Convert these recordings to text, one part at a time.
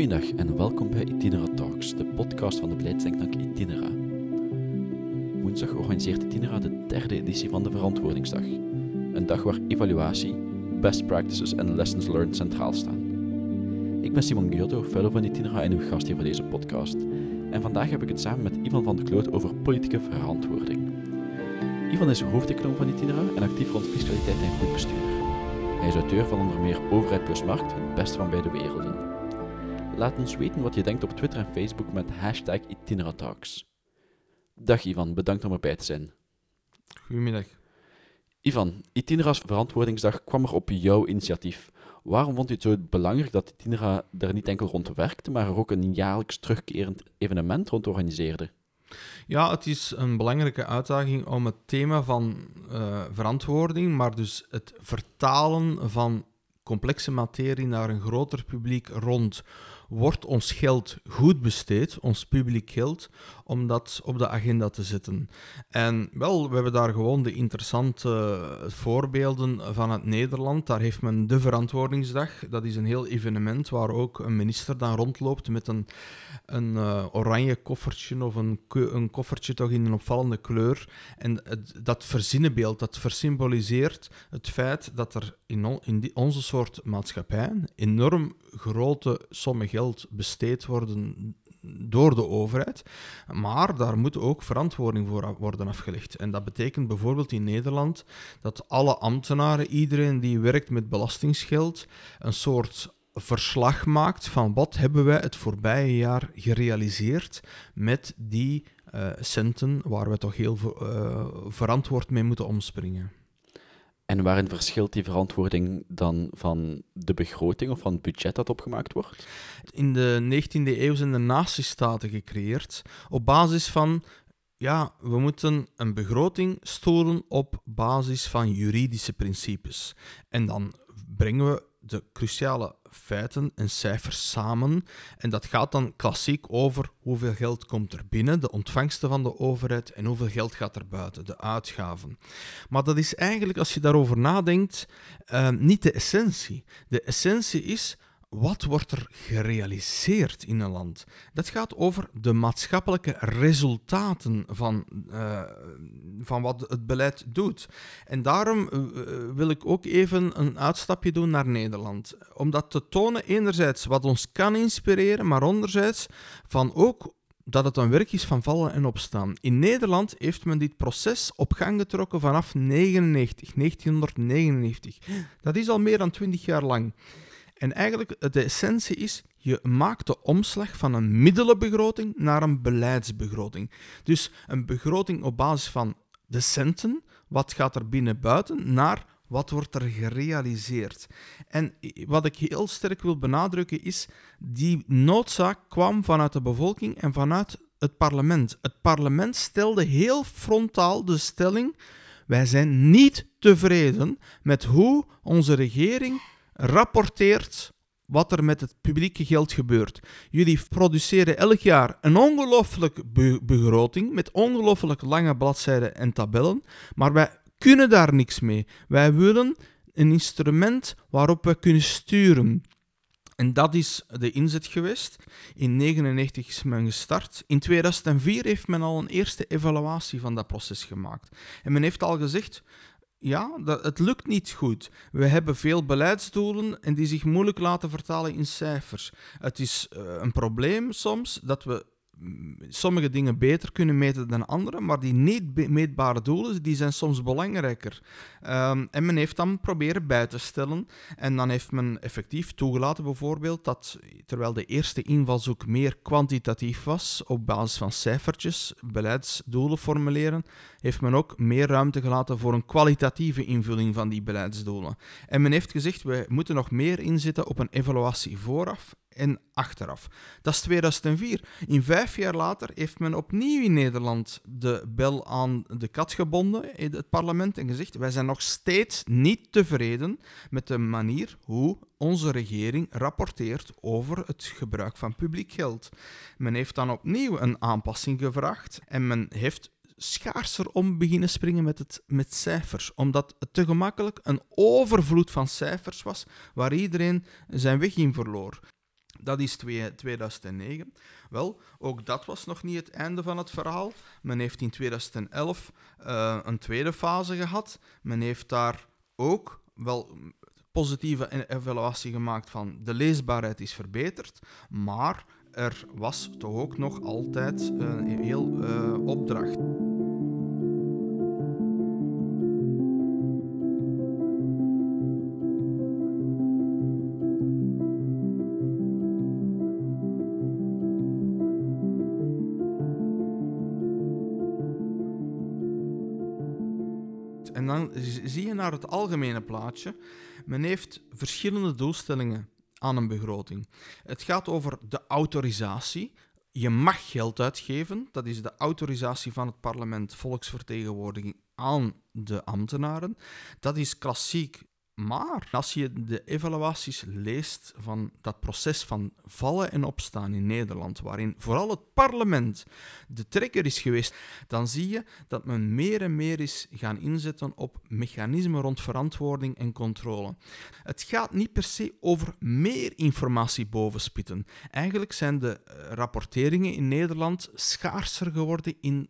Goedendag en welkom bij Itinera Talks, de podcast van de beleidsdenktank Itinera. Woensdag organiseert Itinera de derde editie van de Verantwoordingsdag. Een dag waar evaluatie, best practices en lessons learned centraal staan. Ik ben Simon Gildo, fellow van Itinera en uw gast hier voor deze podcast. En vandaag heb ik het samen met Ivan van de Kloot over politieke verantwoording. Ivan is hoofdeconoom van Itinera en actief rond fiscaliteit en goed bestuur. Hij is auteur van onder meer Overheid plus Markt, het beste van beide werelden. Laat ons weten wat je denkt op Twitter en Facebook met hashtag Itineratalks. Dag Ivan, bedankt om erbij te zijn. Goedemiddag. Ivan, Itinera's Verantwoordingsdag kwam er op jouw initiatief. Waarom vond u het zo belangrijk dat Itinera er niet enkel rond werkte, maar er ook een jaarlijks terugkerend evenement rond organiseerde? Ja, het is een belangrijke uitdaging om het thema van uh, verantwoording, maar dus het vertalen van complexe materie naar een groter publiek rond wordt ons geld goed besteed, ons publiek geld, om dat op de agenda te zetten. En wel, we hebben daar gewoon de interessante voorbeelden van het Nederland. Daar heeft men de Verantwoordingsdag. Dat is een heel evenement waar ook een minister dan rondloopt met een, een uh, oranje koffertje of een, een koffertje toch in een opvallende kleur. En dat verzinnenbeeld, dat versymboliseert het feit dat er in, onze soort maatschappij enorm grote sommen geld besteed worden door de overheid. Maar daar moet ook verantwoording voor worden afgelegd. En dat betekent bijvoorbeeld in Nederland dat alle ambtenaren, iedereen die werkt met belastingsgeld, een soort verslag maakt van wat hebben wij het voorbije jaar gerealiseerd met die uh, centen waar we toch heel uh, verantwoord mee moeten omspringen. En waarin verschilt die verantwoording dan van de begroting of van het budget dat opgemaakt wordt? In de 19e eeuw zijn de natiestaten gecreëerd op basis van ja, we moeten een begroting storen op basis van juridische principes. En dan brengen we de cruciale feiten en cijfers samen. En dat gaat dan klassiek over hoeveel geld komt er binnen, de ontvangsten van de overheid, en hoeveel geld gaat er buiten, de uitgaven. Maar dat is eigenlijk, als je daarover nadenkt, uh, niet de essentie. De essentie is wat wordt er gerealiseerd in een land? Dat gaat over de maatschappelijke resultaten van, uh, van wat het beleid doet. En daarom uh, wil ik ook even een uitstapje doen naar Nederland. Om dat te tonen, enerzijds wat ons kan inspireren, maar anderzijds van ook dat het een werk is van vallen en opstaan. In Nederland heeft men dit proces op gang getrokken vanaf 1999, 1999. Dat is al meer dan 20 jaar lang. En eigenlijk de essentie is, je maakt de omslag van een middelenbegroting naar een beleidsbegroting. Dus een begroting op basis van de centen, wat gaat er binnen buiten, naar wat wordt er gerealiseerd. En wat ik heel sterk wil benadrukken is, die noodzaak kwam vanuit de bevolking en vanuit het parlement. Het parlement stelde heel frontaal de stelling, wij zijn niet tevreden met hoe onze regering rapporteert wat er met het publieke geld gebeurt. Jullie produceren elk jaar een ongelooflijke begroting met ongelooflijk lange bladzijden en tabellen, maar wij kunnen daar niks mee. Wij willen een instrument waarop we kunnen sturen. En dat is de inzet geweest. In 1999 is men gestart. In 2004 heeft men al een eerste evaluatie van dat proces gemaakt. En men heeft al gezegd, ja, dat, het lukt niet goed. We hebben veel beleidsdoelen en die zich moeilijk laten vertalen in cijfers. Het is uh, een probleem soms dat we sommige dingen beter kunnen meten dan andere, maar die niet meetbare doelen die zijn soms belangrijker. Um, en men heeft dan proberen bij te stellen. En dan heeft men effectief toegelaten bijvoorbeeld dat, terwijl de eerste invalshoek meer kwantitatief was, op basis van cijfertjes, beleidsdoelen formuleren, heeft men ook meer ruimte gelaten voor een kwalitatieve invulling van die beleidsdoelen. En men heeft gezegd, we moeten nog meer inzetten op een evaluatie vooraf en achteraf. Dat is 2004. In vijf jaar later heeft men opnieuw in Nederland de bel aan de kat gebonden in het parlement en gezegd: wij zijn nog steeds niet tevreden met de manier hoe onze regering rapporteert over het gebruik van publiek geld. Men heeft dan opnieuw een aanpassing gevraagd en men heeft schaarser om beginnen springen met, het, met cijfers, omdat het te gemakkelijk een overvloed van cijfers was waar iedereen zijn weg in verloor. Dat is 2009. Wel, ook dat was nog niet het einde van het verhaal. Men heeft in 2011 uh, een tweede fase gehad. Men heeft daar ook wel positieve evaluatie gemaakt van de leesbaarheid is verbeterd, maar er was toch ook nog altijd een heel uh, opdracht. Dan zie je naar het algemene plaatje. Men heeft verschillende doelstellingen aan een begroting. Het gaat over de autorisatie. Je mag geld uitgeven. Dat is de autorisatie van het parlement, volksvertegenwoordiging aan de ambtenaren. Dat is klassiek maar als je de evaluaties leest van dat proces van vallen en opstaan in Nederland, waarin vooral het parlement de trekker is geweest, dan zie je dat men meer en meer is gaan inzetten op mechanismen rond verantwoording en controle. Het gaat niet per se over meer informatie bovenspitten. Eigenlijk zijn de eh, rapporteringen in Nederland schaarser geworden in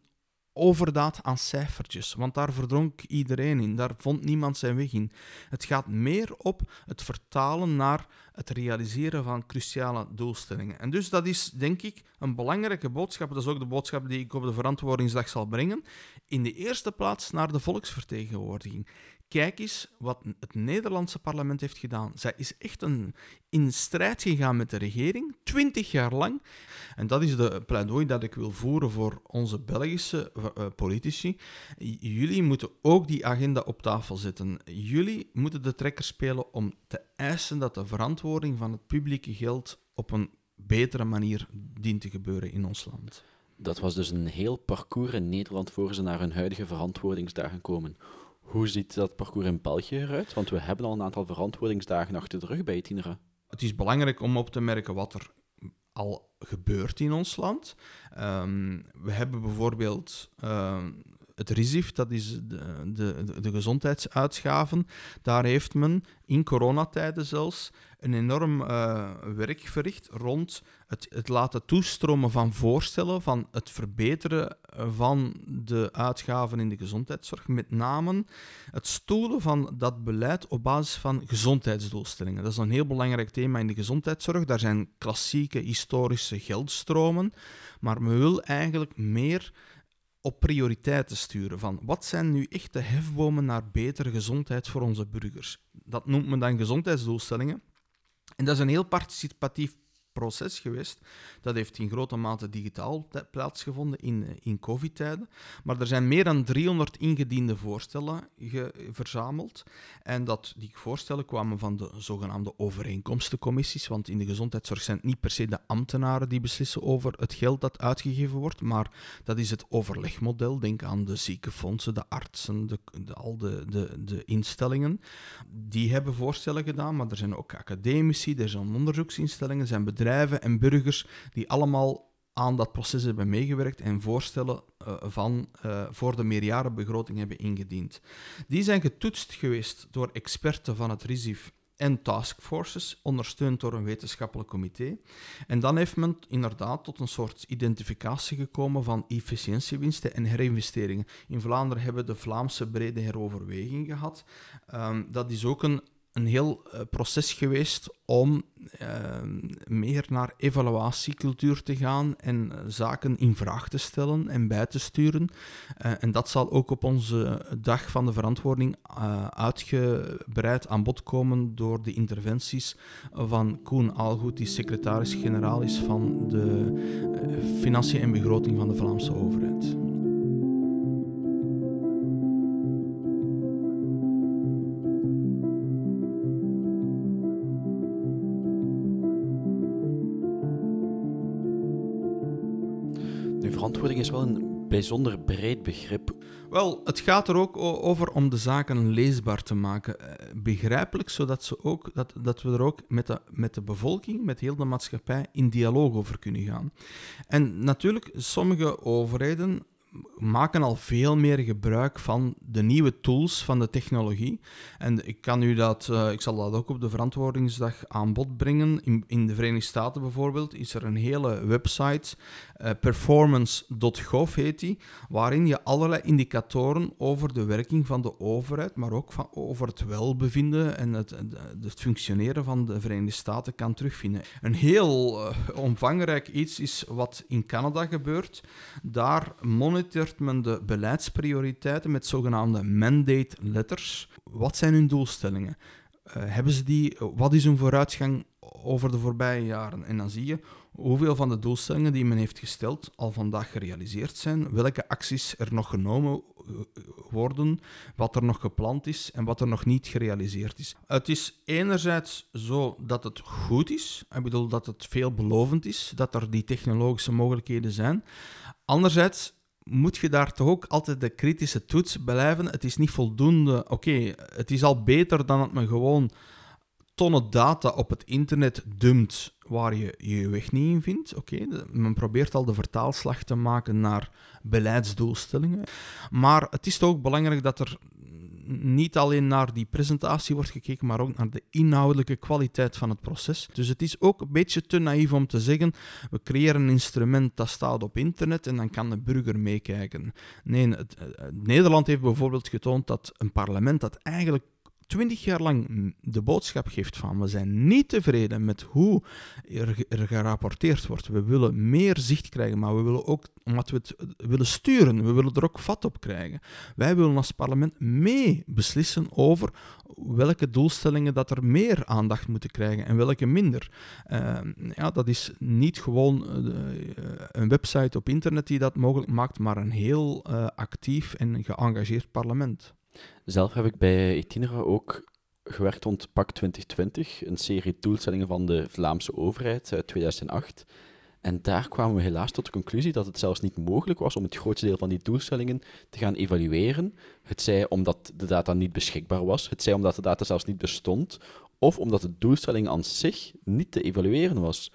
overdaad aan cijfertjes, want daar verdronk iedereen in, daar vond niemand zijn weg in. Het gaat meer op het vertalen naar het realiseren van cruciale doelstellingen. En dus dat is, denk ik, een belangrijke boodschap. Dat is ook de boodschap die ik op de Verantwoordingsdag zal brengen. In de eerste plaats naar de volksvertegenwoordiging. Kijk eens wat het Nederlandse parlement heeft gedaan. Zij is echt een, in strijd gegaan met de regering, twintig jaar lang. En dat is de pleidooi dat ik wil voeren voor onze Belgische uh, politici. Jullie moeten ook die agenda op tafel zetten. Jullie moeten de trekker spelen om te eisen dat de verantwoording van het publieke geld op een betere manier dient te gebeuren in ons land. Dat was dus een heel parcours in Nederland voor ze naar hun huidige verantwoordingsdagen komen. Hoe ziet dat parcours in België eruit? Want we hebben al een aantal verantwoordingsdagen achter de rug bij Itinera. Het is belangrijk om op te merken wat er al gebeurt in ons land. Um, we hebben bijvoorbeeld um, het RISIF, dat is de, de, de, gezondheidsuitgaven. Daar heeft men in coronatijden zelfs een enorm uh, werk verricht rond het, het, laten toestromen van voorstellen, van het verbeteren van de uitgaven in de gezondheidszorg. Met name het stoelen van dat beleid op basis van gezondheidsdoelstellingen. Dat is een heel belangrijk thema in de gezondheidszorg. Daar zijn klassieke historische geldstromen, maar men wil eigenlijk meer op prioriteiten sturen. Van wat zijn nu echt de hefbomen naar betere gezondheid voor onze burgers? Dat noemt men dan gezondheidsdoelstellingen. En dat is een heel participatief proces geweest. Dat heeft in grote mate digitaal plaatsgevonden in, eh, in COVID-tijden. Maar er zijn meer dan 300 ingediende voorstellen verzameld. En dat, die voorstellen kwamen van de zogenaamde overeenkomstencommissies. Want in de gezondheidszorg zijn het niet per se de ambtenaren die beslissen over het geld dat uitgegeven wordt. Maar dat is het overlegmodel. Denk aan de ziekenfondsen, de artsen, de, al de, de, de instellingen. Die hebben voorstellen gedaan, maar er zijn ook academici, er zijn onderzoeksinstellingen, er zijn bedrijven en burgers die allemaal aan dat proces hebben meegewerkt en voorstellen uh, van, uh, voor de meerjarenbegroting hebben ingediend. Die zijn getoetst geweest door experten van het RISIF en taskforces, ondersteund door een wetenschappelijk comité. En dan heeft men inderdaad tot een soort identificatie gekomen van efficiëntiewinsten en herinvesteringen. In Vlaanderen hebben de Vlaamse brede heroverweging gehad. Um, dat is ook een een heel uh, proces geweest om uh, meer naar evaluatiecultuur te gaan en uh, zaken in vraag te stellen en bij te sturen. en dat zal ook op onze dag van de verantwoording uitgebreid aan bod komen door de interventies van Koen Aalgoed, die secretaris-generaal is van de Financiën en Begroting van de Vlaamse overheid. Verantwoording is wel een bijzonder breed begrip. Wel, het gaat er ook over om de zaken leesbaar te maken. Eh, begrijpelijk, zodat ze ook, dat, dat we er ook met de, met de bevolking, met heel de maatschappij, in dialoog over kunnen gaan. En natuurlijk, sommige overheden maken al veel meer gebruik van de nieuwe tools van de technologie. En ik kan u dat, uh, ik zal dat ook op de verantwoordingsdag aan bod brengen. In, in de Verenigde Staten bijvoorbeeld is er een hele website, uh, performance.gov heet die, waarin je allerlei indicatoren over de werking van de overheid, maar ook van, over het welbevinden en het, het, functioneren van de Verenigde Staten kan terugvinden. Een heel uh, omvangrijk iets is wat in Canada gebeurt. Daar monitort men de beleidsprioriteiten met zogenaamde mandate letters. Wat zijn hun doelstellingen? Uh, hebben ze die, wat is hun vooruitgang over de voorbije jaren? En dan zie je hoeveel van de doelstellingen die men heeft gesteld al vandaag gerealiseerd zijn, welke acties er nog genomen eh, worden, wat er nog gepland is en wat er nog niet gerealiseerd is. Het is enerzijds zo dat het goed is, ik bedoel dat het veelbelovend is, dat er die technologische mogelijkheden zijn. Anderzijds moet je daar toch ook altijd de kritische toets blijven. Het is niet voldoende. Oké, het is al beter dan dat men gewoon tonnen data op het internet dumpt waar je je weg niet in vindt. Oké, men probeert al de vertaalslag te maken naar beleidsdoelstellingen. Maar het is toch ook belangrijk dat er niet alleen naar die presentatie wordt gekeken, maar ook naar de inhoudelijke kwaliteit van het proces. Dus het is ook een beetje te naïef om te zeggen: we creëren een instrument dat staat op internet en dan kan de burger meekijken. Nee, het, Nederland heeft bijvoorbeeld getoond dat een parlement dat eigenlijk twintig jaar lang de boodschap geeft van we zijn niet tevreden met hoe er, er, gerapporteerd wordt. We willen meer zicht krijgen, maar we willen ook, omdat we het willen sturen, we willen er ook vat op krijgen. Wij willen als parlement mee beslissen over welke doelstellingen dat er meer aandacht moeten krijgen en welke minder. Uh, ja, dat is niet gewoon uh, een website op internet die dat mogelijk maakt, maar een heel actief en geëngageerd parlement. Zelf heb ik bij Itinera ook gewerkt rond PAC 2020, een serie doelstellingen van de Vlaamse overheid uit 2008. En daar kwamen we helaas tot de conclusie dat het zelfs niet mogelijk was om het grootste deel van die doelstellingen te gaan evalueren. Het zij omdat de data niet beschikbaar was, het zij omdat de data zelfs niet bestond, of omdat de doelstelling aan zich niet te evalueren was.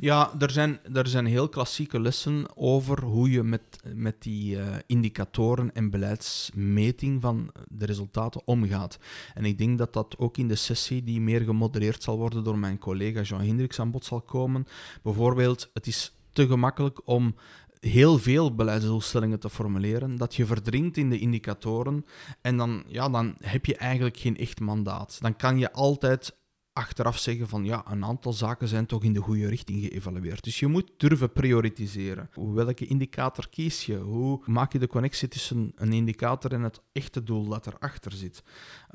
Ja, er zijn, er zijn heel klassieke lessen over hoe je met, met die uh, indicatoren en beleidsmeting van de resultaten omgaat. En ik denk dat dat ook in de sessie die meer gemodereerd zal worden door mijn collega Jean Hendricks aan bod zal komen. Bijvoorbeeld, het is te gemakkelijk om heel veel beleidsdoelstellingen te formuleren, dat je verdringt in de indicatoren en dan, ja, dan heb je eigenlijk geen echt mandaat. Dan kan je altijd achteraf zeggen van ja, een aantal zaken zijn toch in de goede richting geëvalueerd. Dus je moet durven prioritiseren. Welke indicator kies je? Hoe maak je de connectie tussen een indicator en het echte doel dat erachter zit?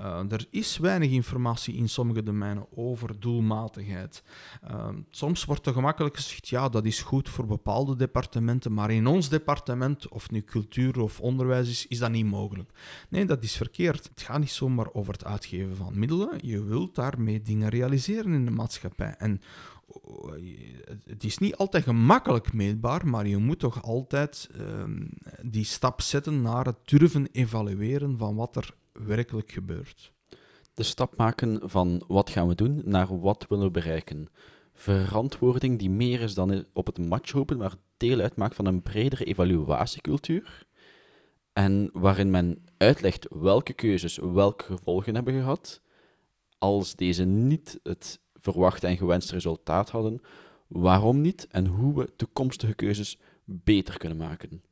Uh, er is weinig informatie in sommige domeinen over doelmatigheid. Uh, soms wordt er gemakkelijk gezegd, ja, dat is goed voor bepaalde departementen, maar in ons departement, of nu cultuur of onderwijs is, is dat niet mogelijk. Nee, dat is verkeerd. Het gaat niet zomaar over het uitgeven van middelen. Je wilt daarmee dingen realiseren in de maatschappij. En oh, het is niet altijd gemakkelijk meetbaar, maar je moet toch altijd ehm, die stap zetten naar het durven evalueren van wat er werkelijk gebeurt. De stap maken van wat gaan we doen naar wat willen we bereiken. Verantwoording die meer is dan op het match roepen, maar deel uitmaakt van een bredere evaluatiecultuur. En waarin men uitlegt welke keuzes welke gevolgen hebben gehad als deze niet het verwachte en gewenste resultaat hadden, waarom niet en hoe we toekomstige keuzes beter kunnen maken.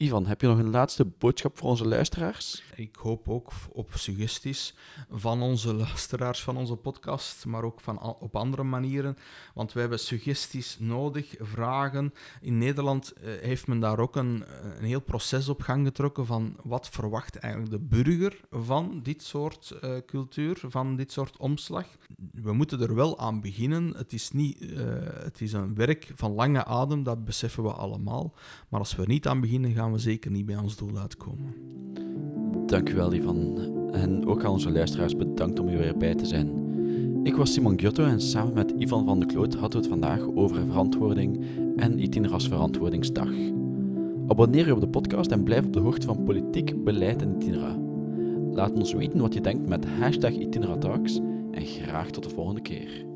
Ivan, heb je nog een laatste boodschap voor onze luisteraars? Ik hoop ook op suggesties van onze luisteraars van onze podcast, maar ook van, op andere manieren. Want we hebben suggesties nodig, vragen. In Nederland eh, heeft men daar ook een, een heel proces op gang getrokken van wat verwacht eigenlijk de burger van dit soort uh, cultuur, van dit soort omslag. We moeten er wel aan beginnen. Het is, niet, uh, het is een werk van lange adem, dat beseffen we allemaal. Maar als we niet aan beginnen, gaan we zeker niet bij ons doel uitkomen. Dank u wel, Ivan. En ook aan onze luisteraars bedankt om u weer bij te zijn. Ik was Simon Giotto en samen met Ivan van de Kloot hadden we het vandaag over verantwoording en Itineras Verantwoordingsdag. Abonneer je op de podcast en blijf op de hoogte van politiek, beleid en Itinera. Laat ons weten wat je denkt met hashtag Itinera en graag tot de volgende keer.